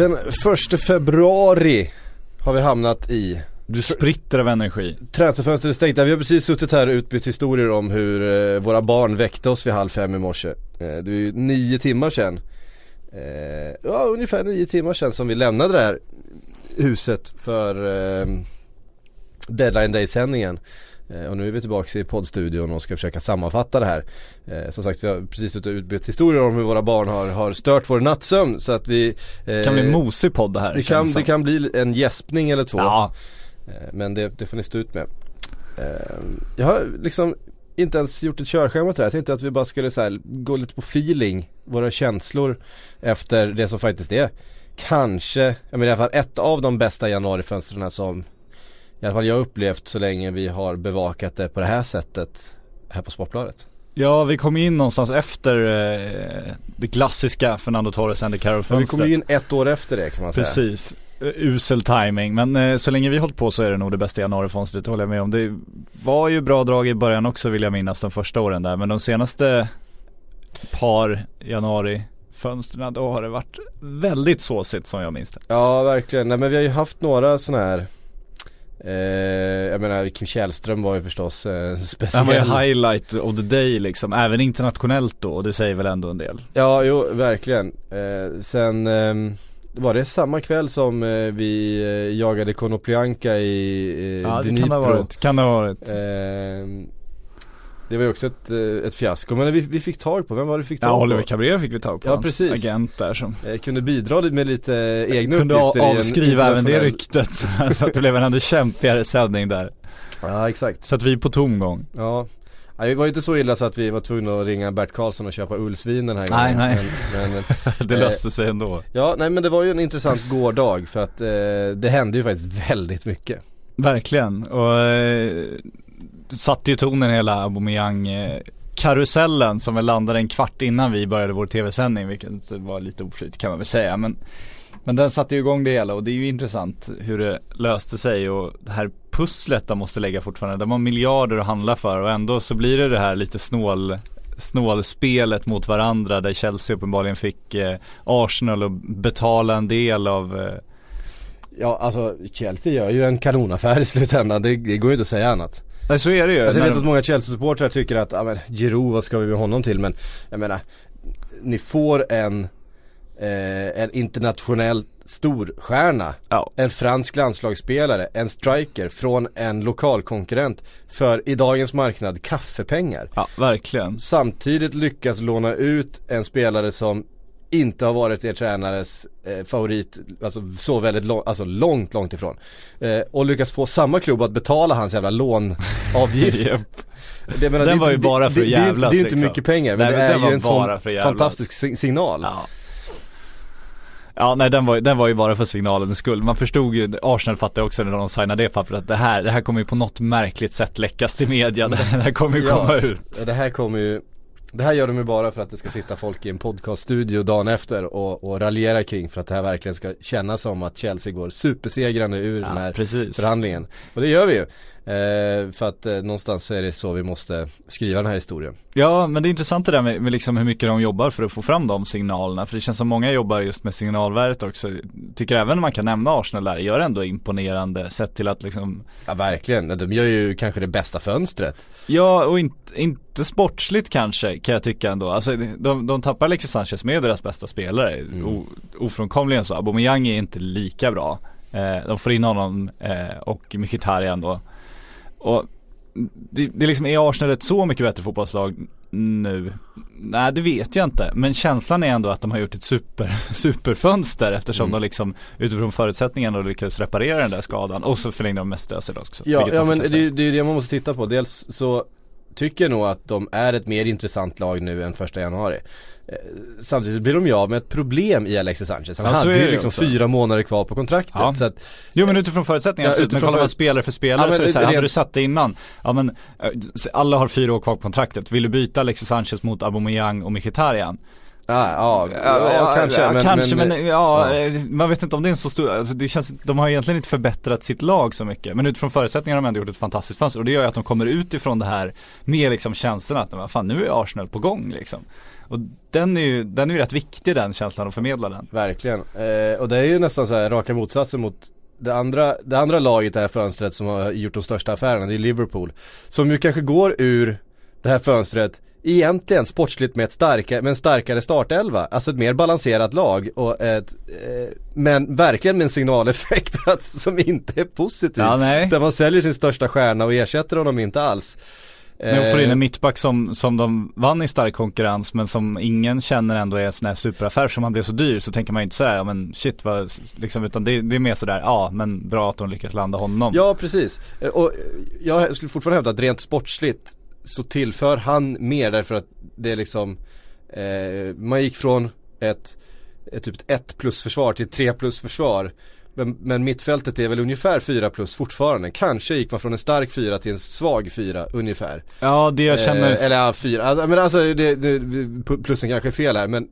Den första februari har vi hamnat i Du spritter av energi. Transferfönstret är stängt. Vi har precis suttit här och utbytt historier om hur eh, våra barn väckte oss vid halv fem i morse. Eh, det är ju nio timmar sedan. Eh, ja, ungefär nio timmar sedan som vi lämnade det här huset för Deadline Day-sändningen. Eh, och nu är vi tillbaka i poddstudion och ska försöka sammanfatta det här. Eh, som sagt vi har precis utbytt historier om hur våra barn har, har stört vår nattsömn så att vi eh, Det kan bli en mosig podd det här det kan, det kan bli en gäspning eller två. Ja, Eh, Men det, det får ni stå ut med. Eh, Jag har liksom inte ens gjort ett körschema till det här. Jag tänkte att vi bara skulle så här, gå lite på feeling, våra känslor efter det som faktiskt är kanske, jag menar i alla fall ett av de bästa januarifönstren som i alla fall jag upplevt så länge vi har bevakat det på det här sättet här på Sportbladet. ja vi kom in någonstans efter eh, det klassiska Fernando Torres Andy Carroll Men vi ju in ett år efter det kan man säga. Precis. Eh, Usel timing men eh, så länge vi hållit på så är det nog det bästa januarifönstret, det håller jag med om. Det var ju bra drag i början också vill jag minnas de första åren där men de senaste par januarifönstren då har det varit väldigt såsigt som jag minns det. Ja verkligen, nej men vi har ju haft några sådana här eh, Jag menar Kim Källström var ju förstås eh, Det speciell här var ju highlight of the day liksom, även internationellt då och det säger väl ändå en del. Ja, jo, verkligen. Eh, sen eh, var det samma kväll som eh, vi eh, jagade Konoplyanka i eh, Ja det Dnipro. kan det ha varit, kan det ha varit. Eh, det var ju också ett, eh, ett fiasko, men vi, vi fick tag på, vem var det vi fick Ja tag Oliver på? Cabrera fick vi tag på, Ja, hans precis. agent där som Eh, kunde bidra med lite egna kunde uppgifter en avskriva även det ryktet så att det blev en ännu kämpigare sändning där. Ja, exakt. Så att vi är på tomgång. Ja. Ja, det var ju inte så illa så att vi var tvungna att ringa Bert Karlsson och köpa ullsvin den här Nej, gången. nej. Men, men, Det Eh, löste sig ändå. ja, nej men det var ju en intressant gårdag för att eh, det hände ju faktiskt väldigt mycket. Verkligen. Och eh, satte ju tonen hela Aubameyang-karusellen som väl landade en kvart innan vi började vår tv-sändning vilket var lite oflyt kan man väl säga men Men den satte ju igång det hela och det är ju intressant hur det löste sig och det här pusslet de måste lägga fortfarande. De har miljarder att handla för och ändå så blir det det här lite snål snålspelet mot varandra där Chelsea uppenbarligen fick eh, Arsenal att betala en del av eh, Ja alltså Chelsea gör ju en kanonaffär i slutändan, det, det går ju inte att säga annat. Nej så är det ju. Alltså jag vet de- att många Chelsea-supportrar tycker att, ja men Giroud vad ska vi med honom till? Men jag menar, ni får en, eh, en internationell storstjärna. Ja. En fransk landslagsspelare, en striker från en lokal konkurrent för i dagens marknad kaffepengar. Ja, verkligen. Samtidigt lyckas låna ut en spelare som inte har varit er tränares eh, favorit, alltså så väldigt långt, alltså långt, långt ifrån. Eh, och lyckas få samma klubb att betala hans jävla lånavgift. Japp. Det, menar, Den det- var ju det- bara för att det, det, det, jävlas, det är ju inte liksom. mycket pengar men Nej, det är ju en sån jävlas. fantastisk si- signal. Ja. Ja nej den var, den var ju bara för signalens skull. Man förstod ju, Arsenal fattade också när de signade det pappret att det här, det här kommer ju på något märkligt sätt läckas till media. Det här kommer ju komma ut. Det här kommer ju det här gör de ju bara för att det ska sitta folk i en podcaststudio dagen efter och, och raljera kring för att det här verkligen ska kännas som att Chelsea går supersegrande ur den Ja, här precis. förhandlingen. Och det gör vi ju. Eh, för att eh, någonstans så är det så vi måste skriva den här historien. Ja men det är intressant det där med, med liksom hur mycket de jobbar för att få fram de signalerna. För det känns som många jobbar just med signalvärdet också. Tycker även man kan nämna Arsenal där, gör ändå imponerande sett till att liksom Ja verkligen, de gör ju kanske det bästa fönstret. Ja och inte, inte sportsligt kanske kan jag tycka ändå. Alltså de, de tappar Alexis Sanchez med deras bästa spelare. Mm. O, ofrånkomligen så. Aubameyang är inte lika bra. Eh, de får in honom eh, och Mkhitaryan då. Och det, det liksom, är Arsenal ett så mycket bättre fotbollslag nu? Nej det vet jag inte. Men känslan är ändå att de har gjort ett super, superfönster eftersom Mm. de liksom utifrån förutsättningarna lyckades reparera den där skadan. Och så förlängde de med Özil också. Ja, ja men det, det är ju det man måste titta på. Dels så tycker nog att de är ett mer intressant lag nu än första januari. Eh, Samtidigt blir de ju av med ett problem i Alexis Sanchez. Han Ja, hade ju det liksom också. fyra månader kvar på kontraktet. Ja. Så att, Jo men utifrån förutsättningar Ja, absolut, men utifrån kollar man för- spelare för spelare Ja, så är det så här, rent- hade du satt det innan, ja men eh, alla har fyra år kvar på kontraktet, vill du byta Alexis Sanchez mot Aubameyang och Mkhitaryan? Ja, ja, ja, kanske. ja, men, kanske men, ja, ja. eh, man vet inte om det är en så stor, alltså det känns, de har egentligen inte förbättrat sitt lag så mycket. Men utifrån förutsättningarna har de ändå gjort ett fantastiskt fönster och det gör ju att de kommer utifrån det här med liksom känslan att, fan nu är Arsenal på gång liksom. Och den är ju, den är ju rätt viktig den känslan att förmedla den. Verkligen. Eh, och det är ju nästan så här raka motsatsen mot det andra, det andra laget i det här fönstret som har gjort de största affärerna, det är Liverpool. Som ju kanske går ur det här fönstret egentligen sportsligt med, ett starka, med en starkare startelva. Alltså ett mer balanserat lag och ett, eh, men verkligen med en signaleffekt att, som inte är positiv. Ja. Där man säljer sin största stjärna och ersätter honom inte alls. Men får in Eh, en mittback som, som de vann i stark konkurrens men som ingen känner ändå är en sån här superaffär som han blev så dyr så tänker man ju inte säga ja men shit vad, liksom utan det, det är mer sådär, ja men bra att de lyckas landa honom. Ja precis, Eh, och jag skulle fortfarande hävda att rent sportsligt så tillför han mer därför att det är liksom eh, Man gick från ett, ett typ ett 1 plus försvar till ett 3 plus försvar men, men mittfältet är väl ungefär 4 plus fortfarande. Kanske gick man från en stark 4 till en svag 4 ungefär. Ja det jag känner, Eh, eller ja, 4. Alltså, men alltså det, det, plussen kanske är fel här men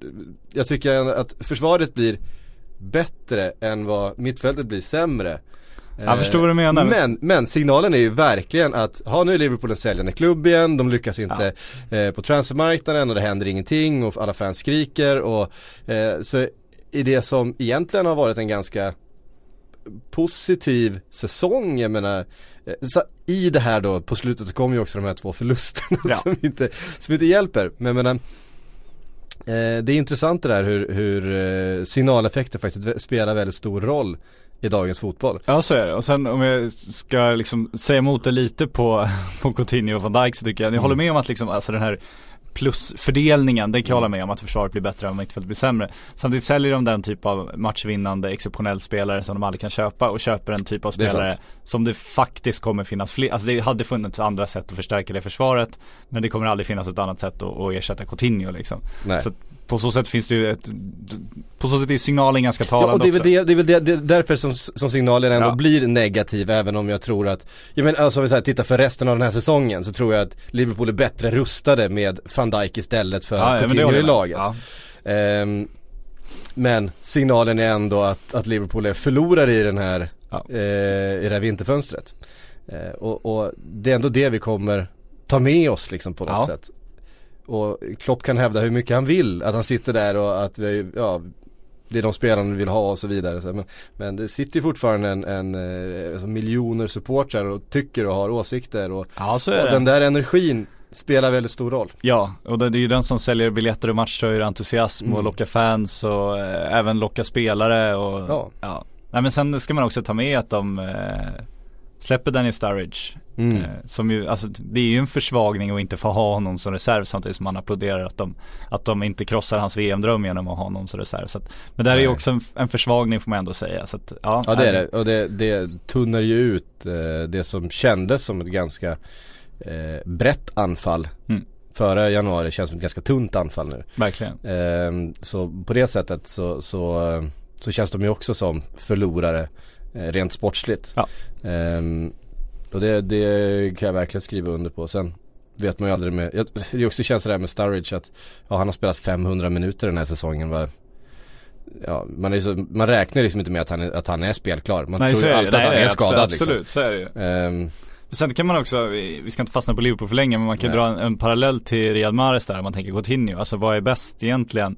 jag tycker att försvaret blir bättre än vad mittfältet blir sämre. Jag förstår vad du menar. Men, men signalen är ju verkligen att, ha nu är Liverpool en säljande klubb igen, de lyckas inte eh, på transfermarknaden och det händer ingenting och alla fans skriker och eh, så i det som egentligen har varit en ganska positiv säsong, jag menar eh, i det här då på slutet så kommer ju också de här två förlusterna Ja. som, inte, som inte hjälper. Men jag menar eh, det är intressant det där hur, hur eh, signaleffekter faktiskt spelar väldigt stor roll i dagens fotboll. Ja så är det. Och sen om jag ska liksom säga emot det lite på, på Coutinho och Van Dijk så tycker jag, jag håller med om att liksom, alltså den här plusfördelningen, det kan jag hålla med om att försvaret blir bättre och mittfältet blir sämre. Samtidigt säljer de den typ av matchvinnande exceptionell spelare som de aldrig kan köpa och köper en typ av spelare som det faktiskt kommer finnas fler, alltså det hade funnits andra sätt att förstärka det försvaret men det kommer aldrig finnas ett annat sätt att, att ersätta Coutinho liksom. Nej. Så på så sätt finns det ju ett, på så sätt är signalen ganska Ja, talande och det är väl, det, det är väl det, det är därför som, som signalen ändå Ja. blir negativ även om jag tror att, jag menar alltså om vi så här, tittar för resten av den här säsongen så tror jag att Liverpool är bättre rustade med van Dijk istället för Ja, ja, Coutinho i laget. Ja. Ehm, men signalen är ändå att, att Liverpool är förlorare i den här, Ja. eh, i det här vinterfönstret. Eh, och, och det är ändå det vi kommer ta med oss liksom på något Ja. sätt. Och Klopp kan hävda hur mycket han vill, att han sitter där och att vi, ja, det är de spelarna vi vill ha och så vidare. Men, men det sitter ju fortfarande en, en, eh, alltså miljoner supportrar och tycker och har åsikter och, Ja så är och det. den där energin spelar väldigt stor roll. Ja, och det, är ju den som säljer biljetter och matchtröjor, entusiasm och Mm. lockar fans och eh, även lockar spelare och Ja. Nej men sen ska man också ta med att de eh, släpper Daniel Sturridge. Mm. Eh, som ju, alltså det är ju en försvagning att inte få ha honom som reserv samtidigt som man applåderar att de, att de inte krossar hans VM-dröm genom att ha honom som reserv. Så att, men där är ju också en, en försvagning får man ändå säga. Så att, ja, Ja det är det och det, det tunnar ju ut eh, det som kändes som ett ganska eh, brett anfall Mm. Före januari känns som ett ganska tunt anfall nu. Verkligen. Ehm, så på det sättet så, så, så känns de ju också som förlorare eh, rent sportsligt. Ja. Ehm, och det, det kan jag verkligen skriva under på. Sen vet man ju aldrig med, det också känns det där med Sturridge att ja, han har spelat 500 minuter den här säsongen. Va? Ja, man, är så, man räknar liksom inte med att han är, att han är spelklar. Man Nej, tror ju alltid att Nej, han nej, är skadad absolut, liksom. så är det ju. Ehm, Sen kan man också, vi ska inte fastna på Liverpool för länge men man kan Nej. dra en, en parallell till Riyad Mahrez där om man tänker Coutinho. Alltså vad är bäst egentligen?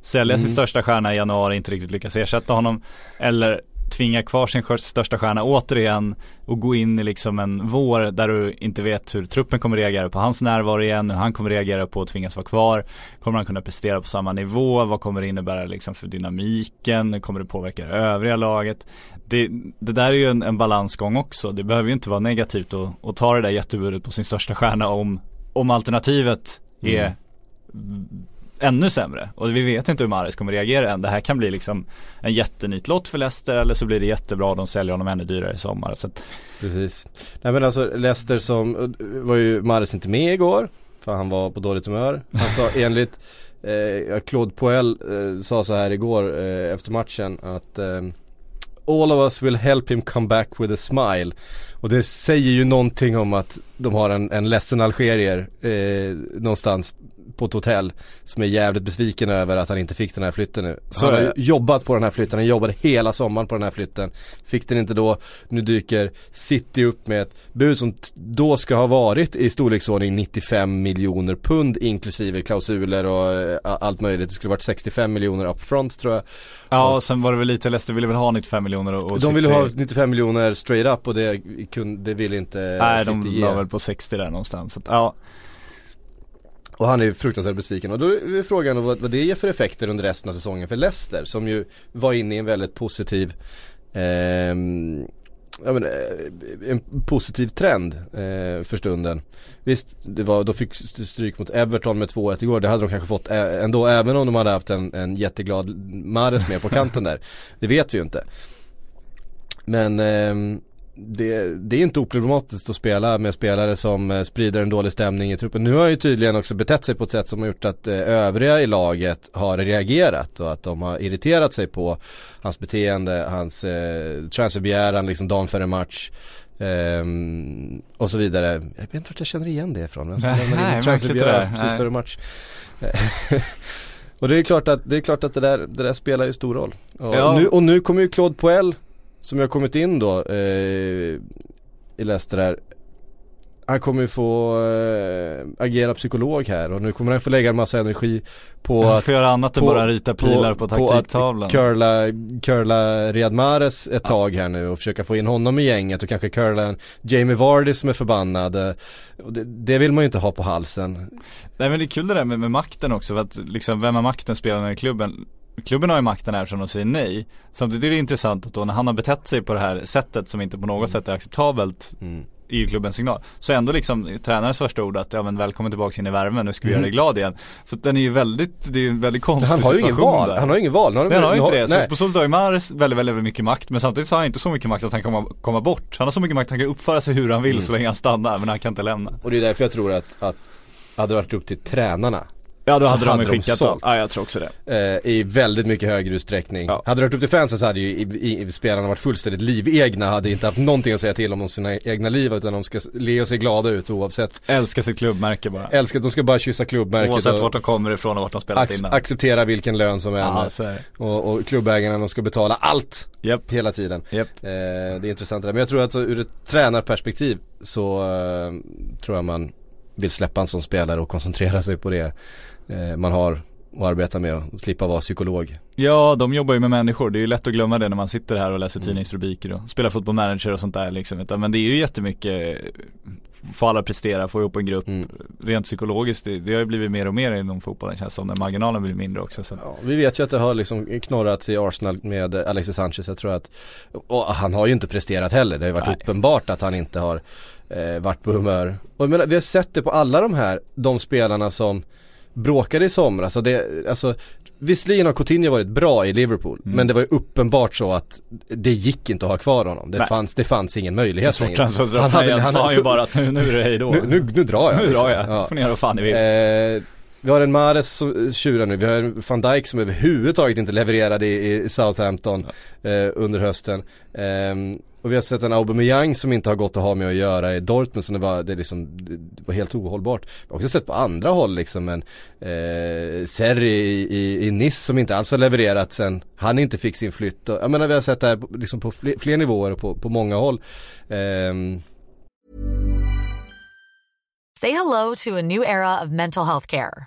Sälja sin Mm. största stjärna i januari, inte riktigt lyckas ersätta honom. Eller tvinga kvar sin största stjärna återigen och gå in i liksom en vår där du inte vet hur truppen kommer reagera på hans närvaro igen, hur han kommer reagera på att tvingas vara kvar. Kommer han kunna prestera på samma nivå? Vad kommer det innebära liksom för dynamiken? Hur kommer det påverka det övriga laget? Det, det där är ju en, en balansgång också. Det behöver ju inte vara negativt att, att ta det där jättebudet på sin största stjärna om, om alternativet är ännu sämre. Och vi vet inte hur Mahrez kommer reagera än. Det här kan bli liksom en jättenitlott för Leicester eller så blir det jättebra. De säljer honom ännu dyrare i sommar. Så att, Precis. Nej men alltså Leicester som, var ju Mahrez inte med igår. För han var på dåligt humör. Han sa enligt eh, Claude Poel eh, sa så här igår eh, efter matchen att eh, All of us will help him come back with a smile. Och det säger ju någonting om att de har en, en ledsen algerier eh, någonstans på ett hotell som är jävligt besviken över att han inte fick den här flytten nu. Så han har ju jobbat på den här flytten, han jobbade hela sommaren på den här flytten. Fick den inte då, nu dyker City upp med ett bud som då ska ha varit i storleksordning 95 miljoner pund inklusive klausuler och eh, allt möjligt. Det skulle varit 65 miljoner upfront tror jag. ja, och sen var det väl lite, Leicester ville väl ha 95 miljoner och, och De ville City- ha 95 miljoner straight up och det, kunde, det ville inte Nej, City de la väl på 60 där någonstans. Så ja, och han är ju fruktansvärt besviken och då är frågan vad, vad det ger för effekter under resten av säsongen för Leicester som ju var inne i en väldigt positiv eh, ja, men, eh, en positiv trend eh, för stunden. Visst, det var, då fick stryk mot Everton med 2-1 igår. Det hade de kanske fått eh, ändå även om de hade haft en, en jätteglad Mares med på kanten där. Det vet vi ju inte. Men eh, det, det är inte oproblematiskt att spela med spelare som eh, sprider en dålig stämning i truppen. Nu har ju tydligen också betett sig på ett sätt som har gjort att eh, övriga i laget har reagerat och att de har irriterat sig på hans beteende, hans eh, transferbegäran liksom dagen före match. ehm, och så vidare. Jag vet inte vart jag känner igen det ifrån. Vem som Nej, transferbegäran precis Nej. före match. och det är klart att, det, är klart att det, där, det där spelar ju stor roll. Och, Ja. nu, och nu kommer ju Claude Poel som jag kommit in då eh, i Leicester här. Han kommer ju få eh, agera psykolog här och nu kommer han få lägga en massa energi på han att göra annat än på- bara rita pilar på, taktiktavlan. att curla, curla Riyad Mahrez ett tag här nu och försöka få in honom i gänget och kanske curla en Jamie Vardy som är förbannad. det, det vill man ju inte ha på halsen. Nej men det är kul det där med, med makten också för att liksom vem har makten spelarna i klubben Klubben har ju makten här som de säger nej. Samtidigt är det intressant att då när han har betett sig på det här sättet som inte på något sätt är acceptabelt Mm. i klubbens signal Så ändå liksom tränarens första ord att ja men välkommen tillbaka in i värmen, nu ska vi göra dig glad igen. Så den är ju väldigt, det är ju en väldigt konstig Han har situation val, där. han har ju ingen val. Nu har de- Nej han har ju inte det, så på så sätt har ju Mahrez väldigt, väldigt, mycket makt Men samtidigt så har han inte så mycket makt att han kommer komma bort. Han har så mycket makt att han kan uppföra sig hur han vill Mm. så länge han stannar men han kan inte lämna. Och det är därför jag tror att, att hade det varit upp till tränarna Ja då hade de hade de skickat allt. Ja jag tror också det eh, i väldigt mycket högre utsträckning. Ja. Hade det varit upp till fansen så hade ju i, i, i spelarna varit fullständigt livegna, hade inte haft någonting att säga till om om sina egna liv utan de ska le och se glada ut oavsett. Älskar sitt klubbmärke bara Älskar de ska bara kyssa klubbmärket Oavsett och vart de kommer ifrån och vart de spelat ac- innan acceptera vilken lön som än och, och klubbägarna de ska betala allt Japp, hela tiden. japp Eh, det är intressant det där. Men jag tror att så, ur ett tränarperspektiv så eh, tror jag man vill släppa en sån spelare och koncentrera sig på det eh, man har att arbeta med och slippa vara psykolog. Ja de jobbar ju med människor, det är ju lätt att glömma det när man sitter här och läser tidningsrubriker och spelar fotboll manager och sånt där liksom Men det är ju jättemycket Få alla prestera, få ihop en grupp Mm. Rent psykologiskt, det, det har ju blivit mer och mer inom fotbollen känns som när marginalen blir mindre också så. Ja, vi vet ju att det har liksom knorrats i Arsenal med Alexis Sanchez. Jag tror att, och han har ju inte presterat heller. Det har ju varit Nej. uppenbart att han inte har eh, varit på humör. Och jag menar, vi har sett det på alla de här, de spelarna som bråkade i somras. Och det, alltså, visserligen har Coutinho varit bra i Liverpool. Mm. Men det var ju uppenbart så att det gick inte att ha kvar honom. Det, Nej. fanns, det fanns ingen möjlighet längre. Han hade- han, han sa ju så- bara att nu, nu är det hej då Nu, nu, nu drar jag. Nu liksom. drar jag, Ja. får ni göra vad fan ni vill Eh, vi har en Mares som tjurar nu, vi har en van Dijk som överhuvudtaget inte levererade i, i Southampton eh, under hösten. Ehm, och vi har sett en Aubameyang som inte har gått att ha med att göra i Dortmund som det var, det liksom, det var helt ohållbart. Vi har också sett på andra håll liksom en eh, Serri i, i, i Nice som inte alls har levererat sen han inte fick sin flytt. Och, jag menar vi har sett det här på, liksom på fler, fler nivåer och på, på många håll. Ehm, Say hello to a new era of mental health care.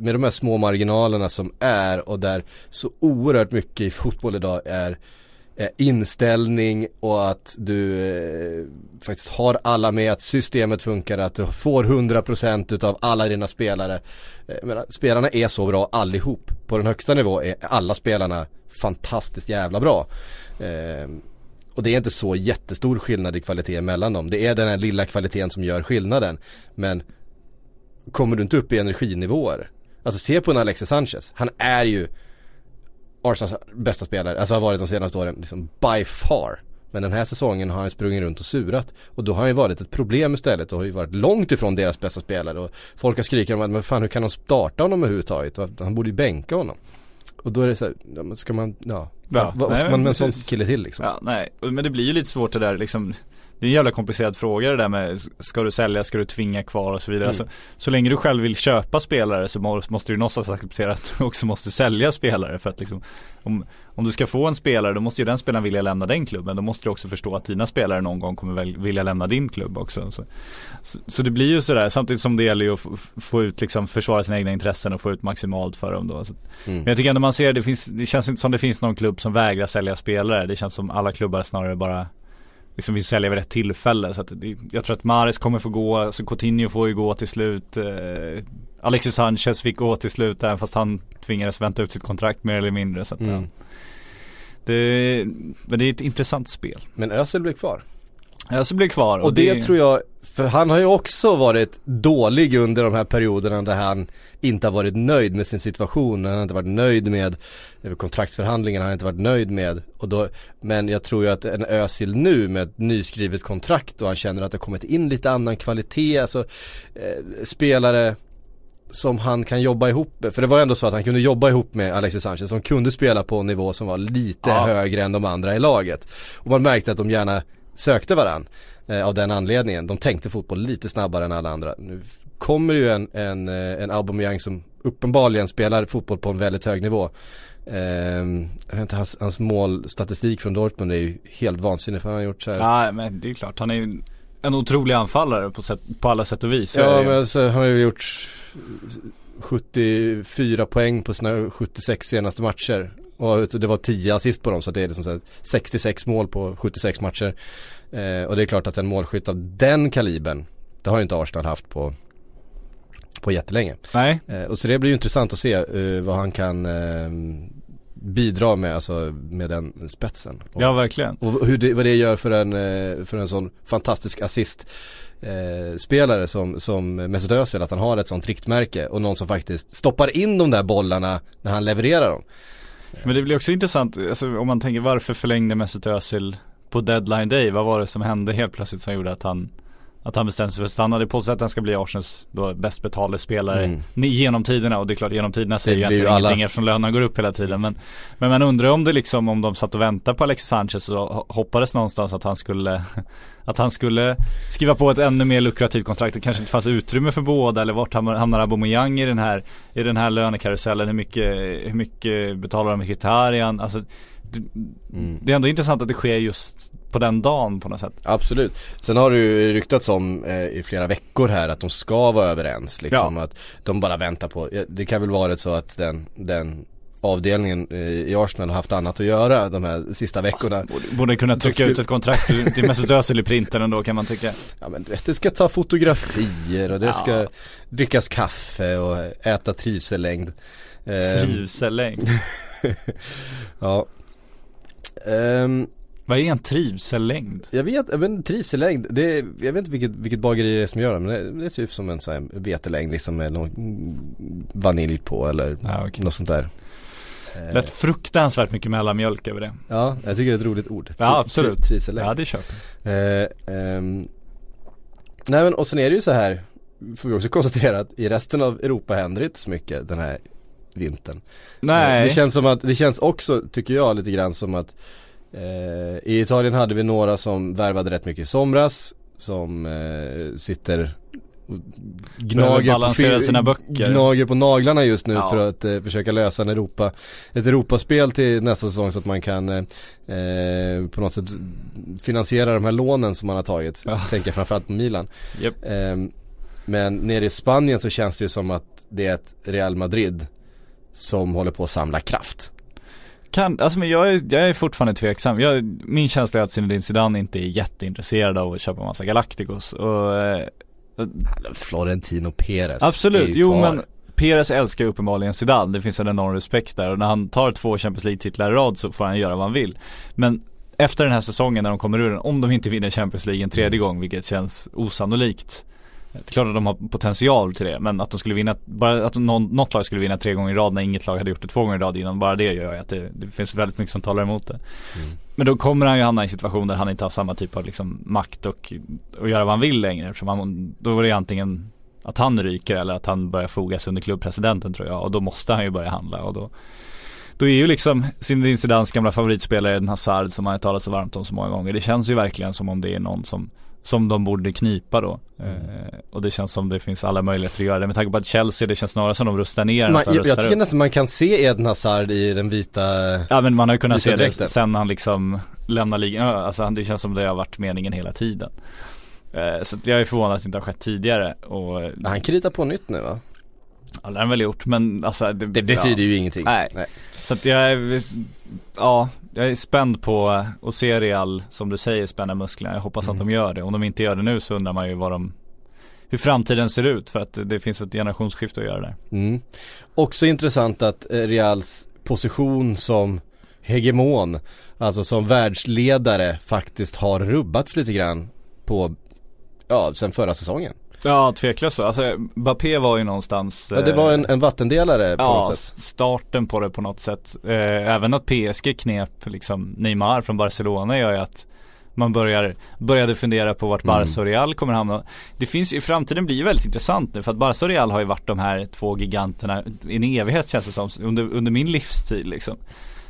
med de här små marginalerna som är och där så oerhört mycket i fotboll idag är inställning och att du eh, faktiskt har alla med, att systemet funkar, att du får 100% utav alla dina spelare. Eh, menar, spelarna är så bra allihop. På den högsta nivå är alla spelarna fantastiskt jävla bra. Eh, och det är inte så jättestor skillnad i kvalitet mellan dem. Det är den här lilla kvaliteten som gör skillnaden. Men kommer du inte upp i energinivåer. Alltså se på en Alexis Sanchez. Han är ju Arsenals bästa spelare, alltså har varit de senaste åren, liksom by far. Men den här säsongen har han sprungit runt och surat. Och då har han ju varit ett problem istället och har ju varit långt ifrån deras bästa spelare. Och folk har skrikit om att men fan hur kan de starta honom överhuvudtaget? Han borde ju bänka honom. Och då är det så här, ska man, ja, Ja, vad, nej, ska man med en sån kille till liksom? Ja, nej, men det blir ju lite svårt det där liksom Det är en jävla komplicerad fråga det där med Ska du sälja, ska du tvinga kvar och så vidare Mm. alltså, Så länge du själv vill köpa spelare så må- måste du någonstans acceptera att du också måste sälja spelare för att liksom om, om du ska få en spelare då måste ju den spelaren vilja lämna den klubben Då måste du också förstå att dina spelare någon gång kommer väl vilja lämna din klubb också Så, så, så det blir ju sådär samtidigt som det gäller ju att få, få ut liksom försvara sina egna intressen och få ut maximalt för dem då så, Mm. men jag tycker ändå man ser, det, finns, det känns inte som det finns någon klubb som vägrar sälja spelare. Det känns som alla klubbar snarare bara liksom vill sälja vid rätt tillfälle. Så det, jag tror att Mares kommer få gå, alltså Coutinho får ju gå till slut. Eh, Alexis Sanchez fick gå till slut även fast han tvingades vänta ut sitt kontrakt mer eller mindre. Så att, Mm. ja. det, men det är ett intressant spel. Men Özil blir kvar. Ja, så blir det kvar. Och det, tror jag, för han har ju också varit dålig under de här perioderna där han inte har varit nöjd med sin situation. Han har inte varit nöjd med kontraktsförhandlingarna, han har inte varit nöjd med. Och då, men jag tror ju att en Özil nu med ett nyskrivet kontrakt och han känner att det har kommit in lite annan kvalitet, alltså eh, spelare som han kan jobba ihop med. För det var ändå så att han kunde jobba ihop med Alexis Sanchez som kunde spela på en nivå som var lite Ja. högre än de andra i laget. Och man märkte att de gärna sökte varann eh, av den anledningen. De tänkte fotboll lite snabbare än alla andra. Nu kommer ju en, en, eh, en Aubameyang som uppenbarligen spelar fotboll på en väldigt hög nivå. Ehm, jag vet inte, hans, hans målstatistik från Dortmund är ju helt vansinnig för han har gjort så här. Ja men det är klart, han är ju en otrolig anfallare på, sätt, på alla sätt och vis. Så Ja men alltså, han har ju gjort 74 poäng på sina 76 senaste matcher. Och det var 10 assist på dem så det är liksom så här 66 mål på 76 matcher. Eh, och det är klart att en målskytt av den kalibern, det har ju inte Arsenal haft på, på jättelänge. Nej, Eh, och så det blir ju intressant att se eh, vad han kan eh, bidra med, alltså med den spetsen. Och, ja verkligen. och hur det, vad det gör för en, eh, för en sån fantastisk assist eh, spelare som, som Mesut Özil, att han har ett sånt riktmärke och någon som faktiskt stoppar in de där bollarna när han levererar dem. Men det blir också intressant, alltså, om man tänker varför förlängde Mesut Özil på deadline day? Vad var det som hände helt plötsligt som gjorde att han att han bestämde sig för att stanna. Det påstås att han ska bli Arsenals då bäst betalde spelare Mm. genom tiderna och det är klart genom tiderna säger ju egentligen alla. ingenting eftersom lönerna går upp hela tiden. Men, men man undrar om det liksom om de satt och väntade på Alexis Sanchez och ho- hoppades någonstans att han skulle Att han skulle skriva på ett ännu mer lukrativt kontrakt. Det kanske inte fanns utrymme för båda eller vart hamnar Aubameyang i den här I den här lönekarusellen. Hur mycket, hur mycket betalar de med Mkhitaryan? Alltså det, Mm. det är ändå intressant att det sker just på den dagen på något sätt. Absolut. Sen har det ju ryktats om eh, i flera veckor här att de ska vara överens liksom. Att de bara väntar på, ja, det kan väl vara så att den, den avdelningen eh, i Arsenal har haft annat att göra de här sista veckorna. Borde, borde kunna trycka ut ett kontrakt till- Mesut Özil i printen ändå kan man tycka. Ja men du vet, det ska ta fotografier och det Ja. ska drickas kaffe och äta trivsellängd. Ehm, Trivsellängd. ja. Ehm, Vad är en trivsellängd? jag vet, inte, trivsellängd, det är, jag vet inte vilket, vilket bageri det är som gör det men det, det är typ som en sån här vetelängd liksom med någon vanilj på eller Ja, okej. något sånt där. Eh, Lät fruktansvärt mycket mellanmjölk över det. Ja, jag tycker det är ett roligt ord. Ja, absolut. tri- Trivsellängd. Ja det köper Eh, ehm, nej men och sen är det ju så här, får vi också konstatera att i resten av Europa händer det inte så mycket den här vintern. Nej. Det känns som att, det känns också, tycker jag, lite grann som att eh, I Italien hade vi några som värvade rätt mycket i somras Som eh, sitter och gnager på, sina böcker. gnager på naglarna just nu Ja. för att eh, försöka lösa en Europa, ett Europaspel till nästa säsong så att man kan eh, eh, på något sätt finansiera de här lånen som man har tagit. Ja. Tänker framförallt på Milan. Japp. Ehm, men nere i Spanien så känns det ju som att det är ett Real Madrid som håller på att samla kraft. Kan, alltså men jag är, jag är fortfarande tveksam. Jag, min känsla är att Zinedine Zidane inte är jätteintresserad av att köpa massa Galacticos och eh, Florentino Perez. Absolut, jo kvar. men Perez älskar ju uppenbarligen Zidane, det finns en enorm respekt där och när han tar två Champions League-titlar i rad så får han göra vad han vill. Men efter den här säsongen när de kommer ur den, om de inte vinner Champions League en tredje gång, vilket känns osannolikt. Det är klart att de har potential till det, men att de skulle vinna, bara att någon, något lag skulle vinna tre gånger i rad när inget lag hade gjort det två gånger i rad innan, bara det gör ju att det, det finns väldigt mycket som talar emot det. Men då kommer han ju hamna i en situation där han inte har samma typ av liksom makt och, och göra vad han vill längre eftersom han, då är det antingen att han ryker eller att han börjar fogas under klubbpresidenten tror jag och då måste han ju börja handla och då då är ju liksom Zinedine Zidans gamla favoritspelare Eden Hazard som han har talat så varmt om så många gånger. Det känns ju verkligen som om det är någon som som de borde knipa då. Mm. Eh, och det känns som det finns alla möjligheter att göra det. Med tanke på att Chelsea, det känns snarare som de rustar ner än Man, att de jag, rustar jag tycker upp. nästan man kan se Eden Hazard i den vita Ja men man har ju kunnat se det sen han liksom lämnar ligan. Ja, Alltså det känns som det har varit meningen hela tiden. Eh, så jag är förvånad att det inte har skett tidigare och Han kritar på nytt nu va? ja, det har han väl gjort men alltså Det betyder ju ingenting. Nej. Så att jag ja, jag är spänd på att se Real, som du säger, spänna musklerna. Jag hoppas att Mm. de gör det. Om de inte gör det nu så undrar man ju vad de, hur framtiden ser ut för att det finns ett generationsskifte att göra där. Mm. Också intressant att eh, Reals position som hegemon, alltså som världsledare faktiskt har rubbats lite grann på, ja, sen förra säsongen. Ja, tveklöst så. Alltså, Bappé var ju någonstans Ja, det var en, eh, en vattendelare på Ja, något sätt. starten på det på något sätt. Eh, även att PSG knep liksom Neymar från Barcelona gör ju att man börjar, började fundera på vart Mm. Barca och Real kommer hamna. Det finns i framtiden blir ju väldigt intressant nu för att Barca och Real har ju varit de här två giganterna i en evighet känns det som, under, under min livstid liksom.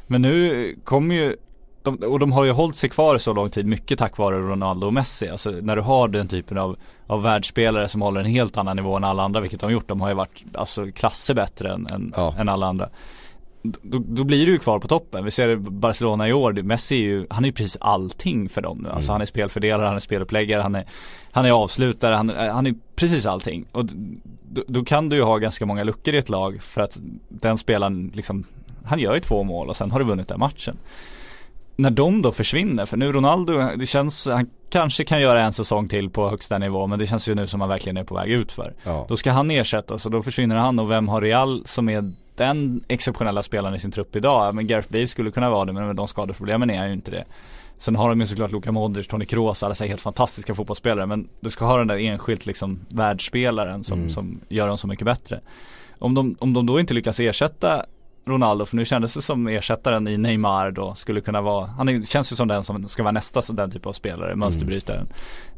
Men nu kommer ju de, och de har ju hållit sig kvar så lång tid mycket tack vare Ronaldo och Messi. Alltså när du har den typen av, av världsspelare som håller en helt annan nivå än alla andra, vilket de har gjort. De har ju varit alltså klasser bättre än, än, Ja. än alla andra. Då, då blir du ju kvar på toppen. Vi ser Barcelona i år, Messi är ju, han är ju precis allting för dem nu. Alltså han är spelfördelare, han är speluppläggare, han är, han är avslutare, han, är- han är precis allting. Och då, då kan du ju ha ganska många luckor i ett lag för att den spelaren liksom, han gör ju två mål och sen har du vunnit den matchen när de då försvinner, för nu Ronaldo, det känns, han kanske kan göra en säsong till på högsta nivå men det känns ju nu som han verkligen är på väg ut för. Ja. Då ska han ersättas och då försvinner han och vem har Real som är den exceptionella spelaren i sin trupp idag? Men Gareth Bale skulle kunna vara det men med de skadeproblemen är han ju inte det. Sen har de ju såklart Luka Modric, Toni Kroos, alla säger helt fantastiska fotbollsspelare men du ska ha den där enskilt liksom världsspelaren som, Mm. som gör dem så mycket bättre. Om de, om de då inte lyckas ersätta Ronaldo, för nu kändes det som ersättaren i Neymar då skulle kunna vara, han är, känns ju som den som ska vara nästa så den typ av spelare, mönsterbrytaren.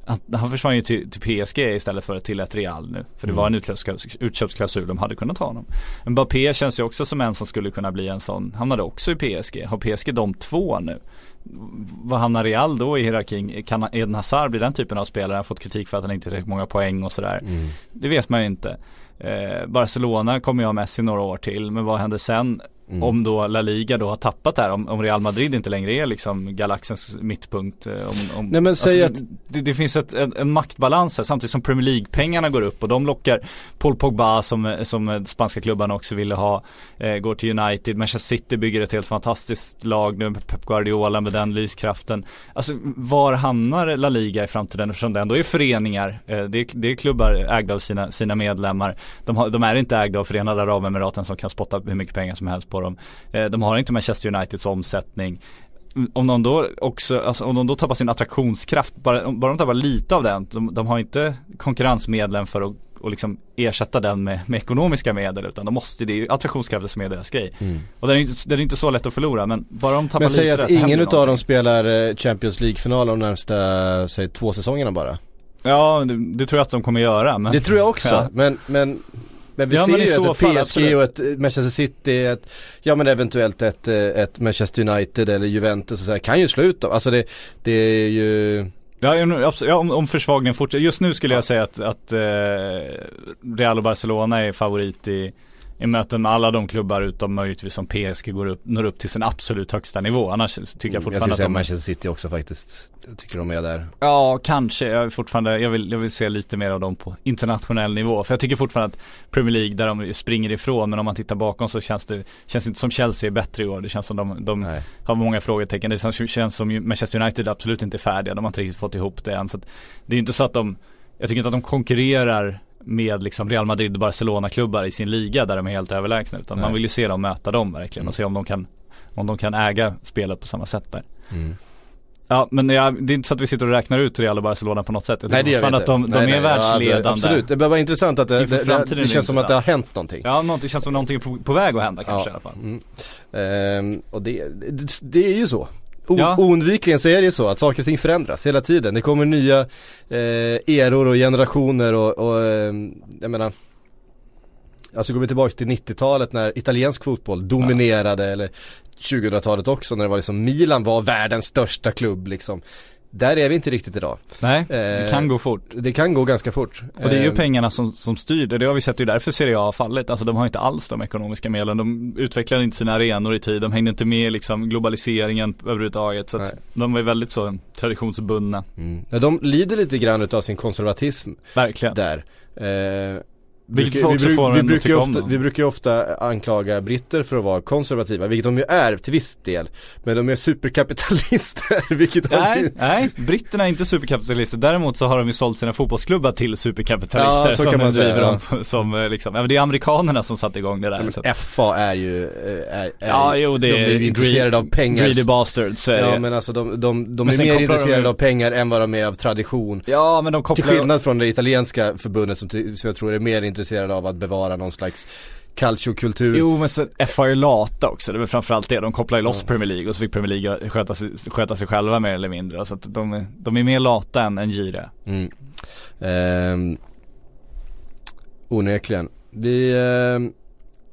Att, han försvann ju till, till PSG istället för till ett Real nu. För det var en utköpsklausul, utköpsklausul, de hade kunnat ta honom. Mbappé känns ju också som en som skulle kunna bli en sån, hamnade också i PSG. Har PSG de två nu? Vad hamnar Real då i hierarkin? Kan Eden Hazard bli den typen av spelare? Han har fått kritik för att han inte tillräckligt många poäng och sådär. Mm. Det vet man ju inte. Eh, Barcelona kommer ju ha Messi några år till, men vad händer sen? Mm. Om då La Liga då har tappat här, om, om Real Madrid inte längre är liksom galaxens mittpunkt. eh, Om, om, Nej, men säg alltså, det, det finns ett, en, en maktbalans här samtidigt som Premier League-pengarna går upp och de lockar Paul Pogba som, som spanska klubbarna också ville ha, eh, går till United, Manchester City bygger ett helt fantastiskt lag nu med Pep Guardiola med den lyskraften. Alltså var hamnar La Liga i framtiden eftersom det ändå är föreningar, eh, det, är, det är klubbar ägda av sina, sina medlemmar. De, har, de är inte ägda av Förenade Arabemiraten som kan spotta hur mycket pengar som helst på dem. Eh, de har inte Manchester Uniteds omsättning. Mm, Om de då också, alltså om de då tappar sin attraktionskraft, bara, bara de tappar lite av den, de, de har inte konkurrensmedlen för att och liksom ersätta den med, med ekonomiska medel utan de måste, det är ju attraktionskraften som är deras grej. Och den är inte, den är inte så lätt att förlora men bara de tappar Men säg lite att där så händer ingen utav dem spelar eh, Champions League-final de närmsta, säg två säsongerna bara. Ja det, det tror jag att de kommer göra men Det tror jag också, Ja. men, men Men vi Ja, ser men ju så ett, PSG och ett Manchester City, ett, ja men eventuellt ett, eh, ett Manchester United eller Juventus och så här, kan ju slå ut dem. Alltså det, det är ju, ja om, om försvagningen fortsätter. Just nu skulle jag säga att, att eh, Real och Barcelona är favorit i, i möten med alla de klubbar utom möjligtvis som PSG går upp, når upp till sin absolut högsta nivå. Annars tycker jag Mm, jag fortfarande skulle att säga de Manchester City också faktiskt. Jag tycker de är där. Ja, kanske. Jag, fortfarande, jag, vill, jag vill se lite mer av dem på internationell nivå. För jag tycker fortfarande att Premier League, där de springer ifrån, men om man tittar bakom så känns det, känns inte som Chelsea är bättre i år. Det känns som de, de Nej. har många frågetecken. Det känns, känns som Manchester United absolut inte är färdiga. De har inte riktigt fått ihop det än. Så det är inte så att de, jag tycker inte att de konkurrerar med liksom Real Madrid och Barcelona-klubbar i sin liga där de är helt överlägsna. Utan Nej. man vill ju se dem möta dem verkligen och se om de kan, om de kan äga spelet på samma sätt där. Mm. Ja men jag, det är inte så att vi sitter och räknar ut Real och Barcelona på något sätt. Jag Nej det gör vi inte. att de, de Nej, är nej, ja, världsledande. Absolut, det vara intressant att det, det, det, det känns som att det har hänt någonting. Ja, något, det känns som någonting är på, på väg att hända kanske Ja. i alla fall. Mm. Ehm, och det, det är ju så. Ja. Oundvikligen så är det ju så att saker och ting förändras hela tiden. Det kommer nya eh, eror och generationer och, och eh, jag menar Alltså går vi tillbaka till 90-talet när italiensk fotboll dominerade eller 2000-talet också när det var liksom Milan var världens största klubb liksom. Där är vi inte riktigt idag. Nej, det Eh, kan gå fort. Det kan gå ganska fort. Och det är ju Ehm, pengarna som, som styr det. Det har vi sett, det är därför Serie A har fallit. Alltså de har inte alls de ekonomiska medlen. De utvecklar inte sina arenor i tid. De hängde inte med liksom globaliseringen överhuvudtaget. Så att Nej. de är väldigt så traditionsbundna. Mm. Ja, de lider lite grann utav sin konservatism Verkligen. där. Eh, Vilket vi, vi, en att brukar ofta, vi brukar ofta anklaga britter för att vara konservativa, vilket de ju är till viss del. Men de är superkapitalister, vilket Nej, nej, britterna är inte superkapitalister. Däremot så har de ju sålt sina fotbollsklubbar till superkapitalister Ja, så som kan man driver säga, dem som eh, liksom, ja, det är amerikanerna som satte igång det där. Men FA är ju, eh, är, är, Ja, jo det de är ju intresserade av pengar. Greedy bastards är Ja men alltså de, de, de är mer de intresserade ju- av pengar än vad de är av tradition. Ja men de Till kopplar skillnad från det italienska förbundet som, som jag tror är mer intresserade av att bevara någon slags calcio-kultur. Jo men sen, FA är ju lata också, det är väl framförallt det. De kopplar ju loss Premier League och så fick Premier League sköta sig, sköta sig själva mer eller mindre. Så att de, är- de är mer lata än, än giriga. Mm. Ehm, onekligen. Vi, ehm,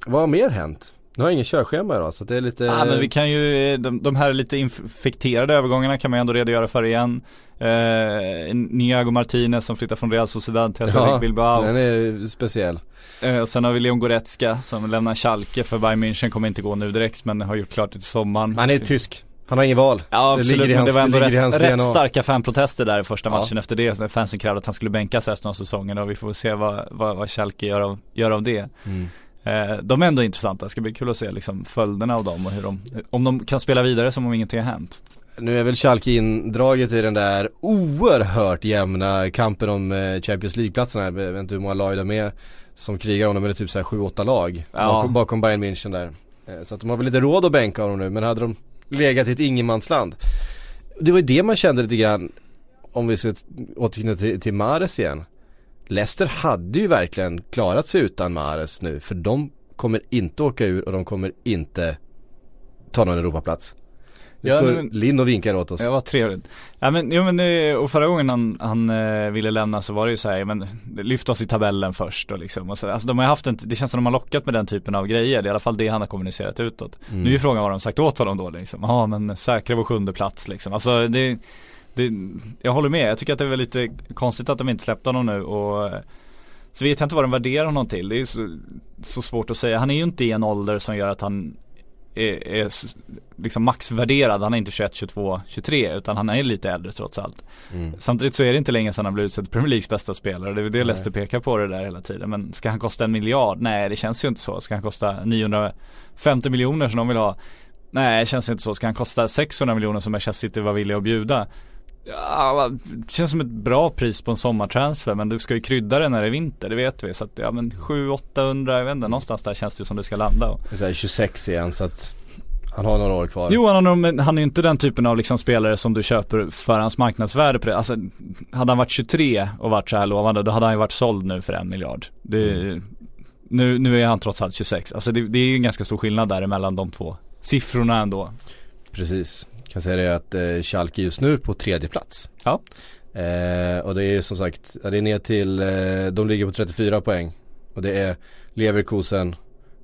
vad har mer hänt? Nu har jag ingen körschema idag så det är lite Ja men vi kan ju, de, de här lite infekterade övergångarna kan man ju ändå redogöra för igen. Eh, Niago Martinez som flyttar från Real Sociedad till Athletic Bilbao. den är speciell. Eh, och sen har vi Leon Goretzka som lämnar Schalke för Bayern München, kommer inte gå nu direkt men har gjort klart det till sommaren. Han är tysk. Han har ingen val. Ja Det absolut, i men det hans- var ändå rätt, hans rätt starka fanprotester där i första Ja. matchen efter det. Fansen krävde att han skulle bänkas resten av säsongen och vi får se vad, vad, vad Schalke gör av, gör av det. Mm. Eh, de är ändå intressanta, det ska bli kul att se liksom följderna av dem och hur de, om de kan spela vidare som om ingenting har hänt. Nu är väl Schalke indraget i den där oerhört jämna kampen om eh, Champions League-platserna. Jag vet inte hur många lag de är som krigar om dem, men det är typ såhär 7-8 lag Ja. bakom, bakom Bayern München där. Eh, Så att de har väl lite råd att bänka dem nu, men hade de legat i ett ingenmansland. Det var ju det man kände lite grann, om vi ska återknyta till, till Mares igen. Leicester hade ju verkligen klarat sig utan Mares nu, för de kommer inte åka ur och de kommer inte ta någon Europaplats. Nu Ja, står men- Linn och vinkar åt oss. Ja vad trevligt. Ja men, jo, men och förra gången han, han eh, ville lämna så var det ju så här, men lyft oss i tabellen först och liksom. Och så, alltså de har haft en, det känns som de har lockat med den typen av grejer. Det är i alla fall det han har kommunicerat utåt. Mm. Nu är frågan vad de sagt åt honom då liksom. Ja men säkra vår sjunde plats liksom. Alltså det, det, jag håller med. Jag tycker att det är väl lite konstigt att de inte släppte honom nu och eh, så vet jag inte vad de värderar honom till. Det är så, så svårt att säga. Han är ju inte i en ålder som gör att han är, är liksom maxvärderad. Han är inte 21, 22, 23 utan han är lite äldre trots allt. Mm. Samtidigt så är det inte länge sedan han blev utsedd Premier Leagues bästa spelare. Det är det Leicester pekar på det där hela tiden. Men ska han kosta en miljard? Nej det känns ju inte så. Ska han kosta 950 miljoner som de vill ha? Nej det känns inte så. Ska han kosta 600 miljoner som Manchester City var villiga att bjuda? Ja, det känns som ett bra pris på en sommartransfer men du ska ju krydda det när det är vinter, det vet vi. Så att ja men 700-800, jag vet inte, någonstans där känns det som det ska landa. Det är så här 26 igen så att han har några år kvar. Jo han, har men han är ju inte den typen av liksom spelare som du köper för hans marknadsvärde på det. Alltså hade han varit 23 och varit så här lovande då hade han ju varit såld nu för en miljard. Det, nu, nu är han trots allt 26. Alltså det, det är ju en ganska stor skillnad däremellan de två siffrorna ändå. Precis. Kan säga det att eh, Schalke just nu på tredje plats. Ja. Eh, och det är som sagt, ja, det är ner till, eh, de ligger på 34 poäng. Och det är Leverkusen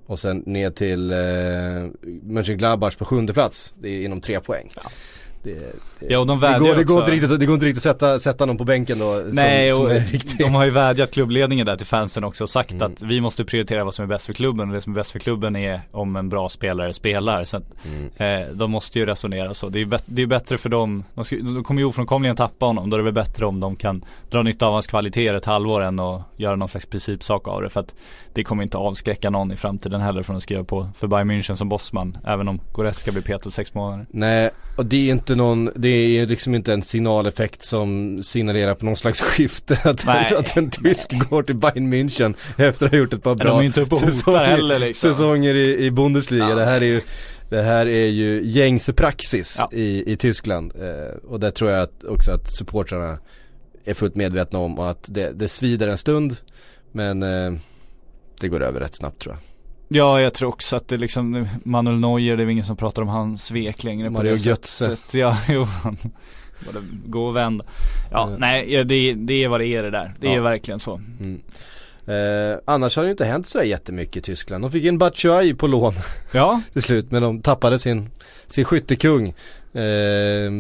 och sen ner till eh, Mönchengladbach på sjunde plats. Det är inom tre poäng. Det, det, Ja och de det, går, det, går inte riktigt, det går inte riktigt att sätta, sätta någon på bänken då Nej som, och som viktig. de har ju vädjat klubbledningen där till fansen också och sagt Mm. att vi måste prioritera vad som är bäst för klubben och det som är bäst för klubben är om en bra spelare spelar. Så att, Mm. eh, de måste ju resonera så. Det är ju det är bättre för dem, de, ska, de kommer ju ofrånkomligen tappa honom. Då är det väl bättre om de kan dra nytta av hans kvaliteter ett halvår än att göra någon slags principsak av det. För att det kommer inte avskräcka någon i framtiden heller från att skriva på för Bayern München som bossman. Även om Goretzka blir petad sex månader. Nej, och det är inte någon, det är liksom inte en signaleffekt som signalerar på någon slags skifte att, Nej. att en tysk går till Bayern München efter att ha gjort ett par bra säsonger, heller, liksom. säsonger i, i Bundesliga. Ja. Det här är ju det här är ju gängse praxis Ja. i, i Tyskland eh, och där tror jag att också att supportrarna är fullt medvetna om och att det, det svider en stund men eh, det går över rätt snabbt tror jag. Ja, jag tror också att det liksom, Manuel Neuer, det är ingen som pratar om hans svek längre på Mario det Götze. sättet. Ja, jo, gå och vända. Ja, Ja. nej, det, det är vad det är det där. Det är Ja. verkligen så. Mm. Eh, annars har det ju inte hänt så jättemycket i Tyskland. De fick in Batshuayi på lån Ja, till slut men de tappade sin, sin skyttekung eh,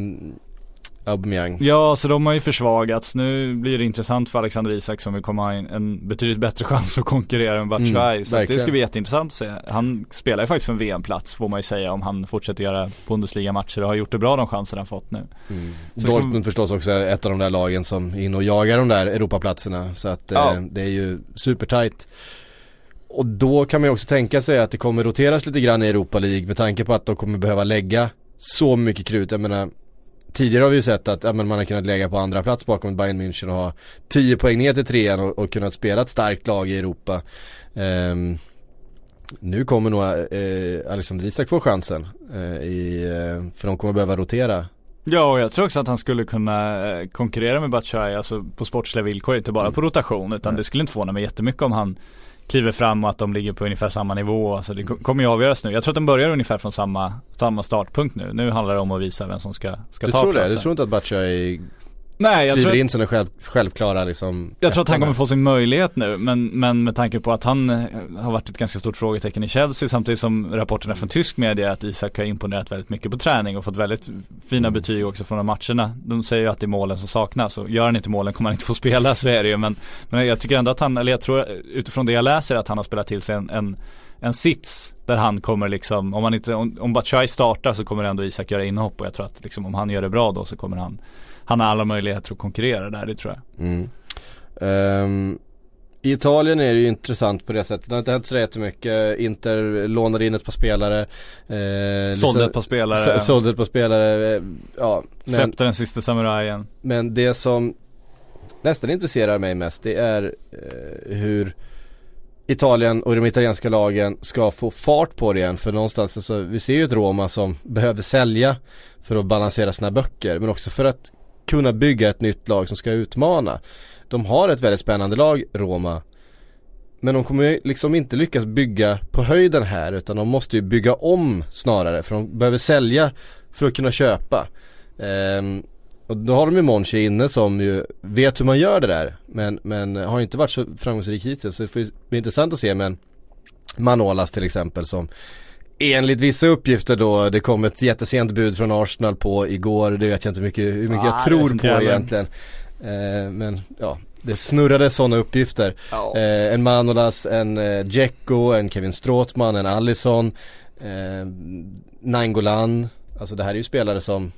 Aubameyang. ja, så de har ju försvagats. Nu blir det intressant för Alexander Isak som vill komma ha en, betydligt bättre chans att konkurrera med Batshuayi. Mm, så det ska bli jätteintressant att se. Han spelar ju faktiskt för en VM-plats får man ju säga om han fortsätter göra Bundesliga-matcher och har gjort det bra de chanser han fått nu. Ska Dortmund vi- förstås också är ett av de där lagen som är inne och jagar de där Europaplatserna så att eh, Ja. det är ju supertight. Och då kan man ju också tänka sig att det kommer roteras lite grann i Europa League med tanke på att de kommer behöva lägga så mycket krut. Jag menar Tidigare har vi ju sett att ja, man har kunnat lägga på andra plats bakom Bayern München och ha 10 poäng ner till trean och, och kunnat spela ett starkt lag i Europa. Ehm, nu kommer nog eh, Alexander Isak få chansen. Eh, i, eh, för de kommer behöva rotera Ja och jag tror också att han skulle kunna eh, konkurrera med Batshuayi, alltså på sportsliga villkor, inte bara på rotation utan Nej. det skulle inte förvåna mig jättemycket om han kliver fram och att de ligger på ungefär samma nivå. Alltså det ko- kommer ju avgöras nu. Jag tror att de börjar ungefär från samma, samma startpunkt nu. Nu handlar det om att visa vem som ska, ska Du ta tror det? platsen. Du tror inte att Batshuayi Nej jag tror, in den själv, självklara liksom jag tror att han kommer få sin möjlighet nu men, men med tanke på att han eh, har varit ett ganska stort frågetecken i Chelsea samtidigt som rapporterna från tysk media att Isak har imponerat väldigt mycket på träning och fått väldigt fina Mm. betyg också från de matcherna. De säger ju att det är målen som saknas och gör han inte målen kommer han inte få spela, så är det ju. Men, men jag tycker ändå att han, eller jag tror utifrån det jag läser att han har spelat till sig en, en en sits där han kommer liksom, om han inte, om, om Batshuayi startar så kommer ändå Isak göra inhopp och jag tror att liksom om han gör det bra då så kommer han Han har alla möjligheter att konkurrera där, det tror jag Mm. Ehm, I Italien är det ju intressant på det sättet. Det har inte hänt så jättemycket. Inter lånade in ett par spelare. Eh, Sålde ett par spelare, Sålde ett par spelare. eh, Ja, men, släppte den sista samurajen men det som nästan intresserar mig mest det är eh, hur Italien och de italienska lagen ska få fart på det igen. För någonstans, alltså, vi ser ju ett Roma som behöver sälja för att balansera sina böcker. Men också för att kunna bygga ett nytt lag som ska utmana. De har ett väldigt spännande lag, Roma. Men de kommer ju liksom inte lyckas bygga på höjden här utan de måste ju bygga om snarare för de behöver sälja för att kunna köpa. Ehm, och då har de ju Monchi inne som ju vet hur man gör det där men, men har inte varit så framgångsrik hittills så det får ju bli intressant att se men Manolas till exempel som Enligt vissa uppgifter då, det kom ett jättesent bud från Arsenal på igår, det vet jag inte mycket, hur mycket Ah, jag tror på jävla- egentligen. Eh, men ja, det snurrade sådana uppgifter. Ja. Eh, en Manolas, en eh, Dzeko, en Kevin Stråtman, en Allison, eh, Nainggolan. Alltså det här är ju spelare som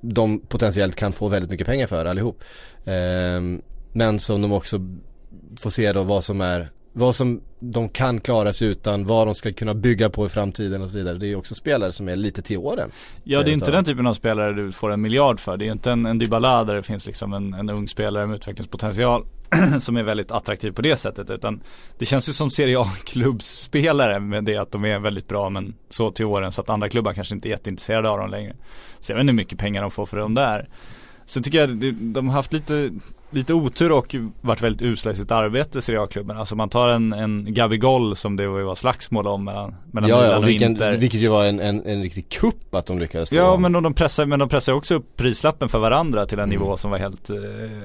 de potentiellt kan få väldigt mycket pengar för allihop. Eh, men som de också får se då vad som är vad som de kan klara sig utan, vad de ska kunna bygga på i framtiden och så vidare. Det är ju också spelare som är lite till åren. Ja det är inte den typen av spelare du får en miljard för. Det är ju inte en, en Dybala där det finns liksom en, en ung spelare med utvecklingspotential som är väldigt attraktiv på det sättet. Utan det känns ju som Serie A-klubbsspelare med det att de är väldigt bra men så till åren så att andra klubbar kanske inte är jätteintresserade av dem längre. Så jag vet inte hur mycket pengar de får för dem där. Sen tycker jag de har haft lite lite otur och varit väldigt usla i sitt arbete Serie A-klubben. Alltså man tar en, en Gabigol som det var slagsmål om mellan, mellan Ja, ja, och och vilken, Inter. vilket ju var en, en, en riktig kupp att de lyckades få Ja men de pressar, men de pressar också upp prislappen för varandra till en Mm. nivå som var helt eh,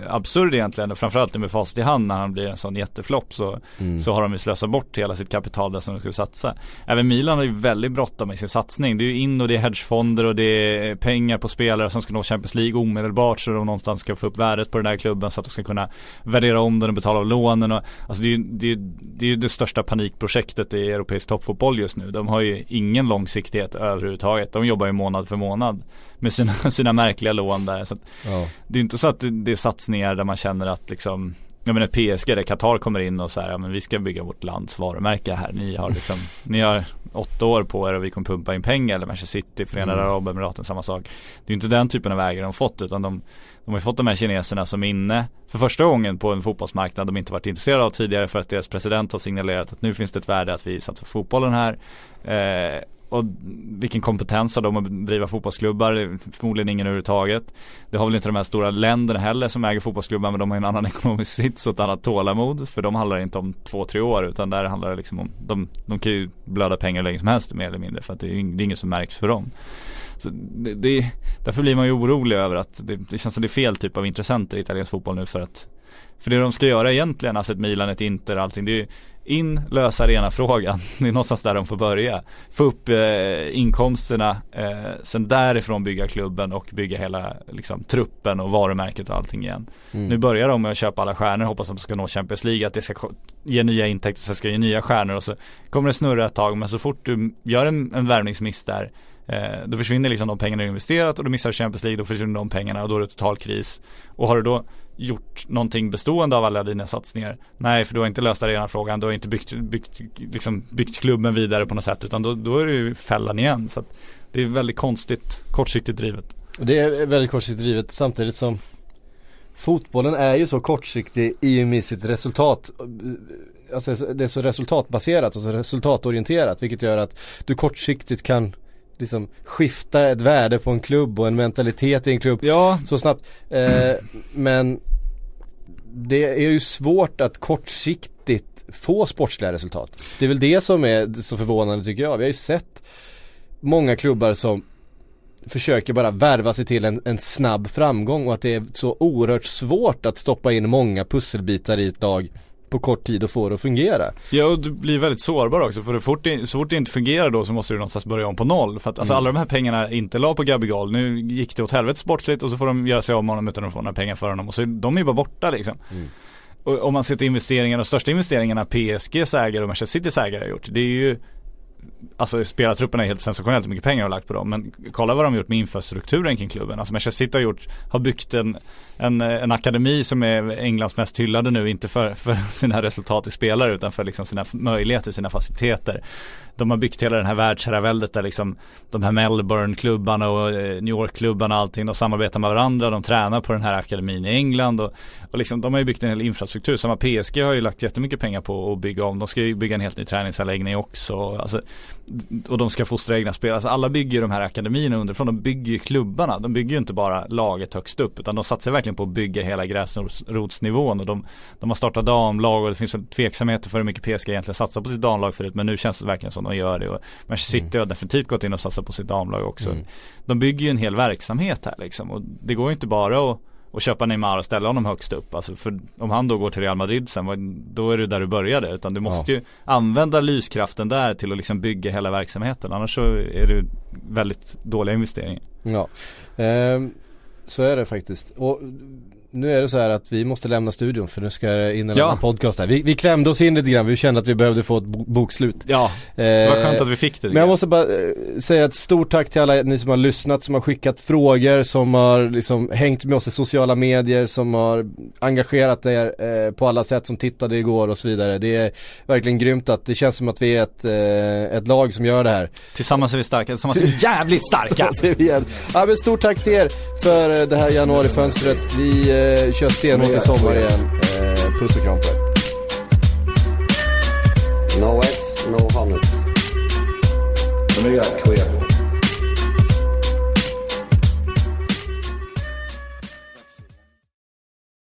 absurd egentligen. Och framförallt nu med facit i hand när han blir en sån jätteflopp så, Mm. så har de ju slösat bort hela sitt kapital där som de skulle satsa. Även Milan har ju väldigt bråttom med sin satsning. Det är ju in och det är hedgefonder och det är pengar på spelare som ska nå Champions League omedelbart så de någonstans ska få upp värdet på den här klubben så att de ska kunna värdera om den och betala av lånen och alltså det är ju det, är, det, är det största panikprojektet i europeisk toppfotboll just nu. De har ju ingen långsiktighet överhuvudtaget. De jobbar ju månad för månad med sina, sina märkliga lån där. Så Ja. det är inte så att det, det är satsningar där man känner att liksom jag menar PSG där Qatar kommer in och säger ja men vi ska bygga vårt lands varumärke här. Ni har liksom, ni har åtta år på er och vi kommer pumpa in pengar. Eller Manchester City, Förenade Mm. Arabemiraten, samma sak. Det är inte den typen av ägare de fått utan de, de har fått de här kineserna som är inne för första gången på en fotbollsmarknad de inte varit intresserade av tidigare för att deras president har signalerat att nu finns det ett värde att vi satsar på fotbollen här. Eh, och vilken kompetens har de att driva fotbollsklubbar? Förmodligen ingen överhuvudtaget. Det har väl inte de här stora länderna heller som äger fotbollsklubbar men de har en annan ekonomisk sits och ett annat tålamod. För de handlar inte om två, tre år utan där handlar det liksom om, de, de kan ju blöda pengar hur länge som helst mer eller mindre för att det är, det är inget som märks för dem. Så det, det, därför blir man ju orolig över att det, det känns som det är fel typ av intressenter i italiensk fotboll nu för att För det de ska göra egentligen, alltså ett Milan, ett Inter, allting det är ju in, lösa arenafrågan. Det är någonstans där de får börja. Få upp eh, inkomsterna, eh, sen därifrån bygga klubben och bygga hela liksom, truppen och varumärket och allting igen. Mm. Nu börjar de med att köpa alla stjärnor, hoppas att de ska nå Champions League, att det ska ge nya intäkter, sen ska ge nya stjärnor och så kommer det snurra ett tag men så fort du gör en, en värvningsmiss där eh, då försvinner liksom de pengarna du investerat och då missar du Champions League, då försvinner de pengarna och då är det total kris. Och har du då gjort någonting bestående av alla dina satsningar? Nej, för du har inte löst arenafrågan, du har inte byggt, byggt, liksom, byggt klubben vidare på något sätt utan då, då är det ju fällan igen. Så att det är väldigt konstigt, kortsiktigt drivet. Det är väldigt kortsiktigt drivet samtidigt som Fotbollen är ju så kortsiktig i och med sitt resultat Alltså det är så resultatbaserat och så resultatorienterat vilket gör att du kortsiktigt kan liksom skifta ett värde på en klubb och en mentalitet i en klubb Ja, så snabbt. Eh, men det är ju svårt att kortsiktigt få sportsliga resultat. Det är väl det som är så förvånande tycker jag. Vi har ju sett många klubbar som försöker bara värva sig till en, en snabb framgång och att det är så oerhört svårt att stoppa in många pusselbitar i ett lag på kort tid och få det att fungera. Ja och du blir väldigt sårbar också för så fort, det, så fort det inte fungerar då så måste du någonstans börja om på noll. För att alltså Mm. alla de här pengarna inte la på Gabigol, nu gick det åt helvete sportsligt och så får de göra sig av med honom utan att få några pengar för honom och så är de är bara borta liksom. Mm. Och om man ser till investeringarna, de största investeringarna PSGs ägare och Manchester Citys ägare har gjort, det är ju Alltså spelartrupperna är helt sensationellt hur mycket pengar de har lagt på dem men kolla vad de har gjort med infrastrukturen kring klubben. Alltså Manchester City har gjort, har byggt en, en, en akademi som är Englands mest hyllade nu, inte för, för sina resultat i spelare utan för liksom sina möjligheter, sina faciliteter. De har byggt hela den här världsherraväldet där liksom de här Melbourne-klubbarna och eh, New York-klubbarna och allting, de samarbetar med varandra, de tränar på den här akademin i England och, och liksom de har ju byggt en hel infrastruktur. Samma PSG har ju lagt jättemycket pengar på att bygga om, de ska ju bygga en helt ny träningsanläggning också. Alltså, och de ska fostra egna spelare. Alltså alla bygger ju de här akademierna underifrån. De bygger ju klubbarna. De bygger ju inte bara laget högst upp utan de satsar verkligen på att bygga hela gräsrotsnivån. Och de, de har startat damlag och det finns tveksamheter för hur mycket PSG egentligen satsar på sitt damlag förut. Men nu känns det verkligen som de gör det. Och Manchester City har definitivt gått in och satsat på sitt damlag också. Mm. De bygger ju en hel verksamhet här liksom. Och det går ju inte bara att och köpa Neymar och ställa honom högst upp. Alltså för om han då går till Real Madrid sen, då är det där du började. Utan du måste ju använda lyskraften där till att liksom bygga hela verksamheten. Annars så är det väldigt dåliga investeringar. Ja, ehm, så är det faktiskt. Och nu är det så här att vi måste lämna studion för nu ska det in en Ja. annan podcast här. Vi, vi klämde oss in lite grann, vi kände att vi behövde få ett bo- bokslut. Ja, Eh, vad skönt att vi fick det. Men jag måste bara eh, säga ett stort tack till alla ni som har lyssnat, som har skickat frågor, som har liksom hängt med oss i sociala medier, som har engagerat er eh, på alla sätt, som tittade igår och så vidare. Det är verkligen grymt att det känns som att vi är ett, eh, ett lag som gör det här. Tillsammans är vi starka, tillsammans är vi jävligt starka. Vi. Ja, men stort tack till er för det här januarifönstret. Vi eh, kör stenhårt i sommar igen. Eh, puss och kram på er. No eggs, no honey.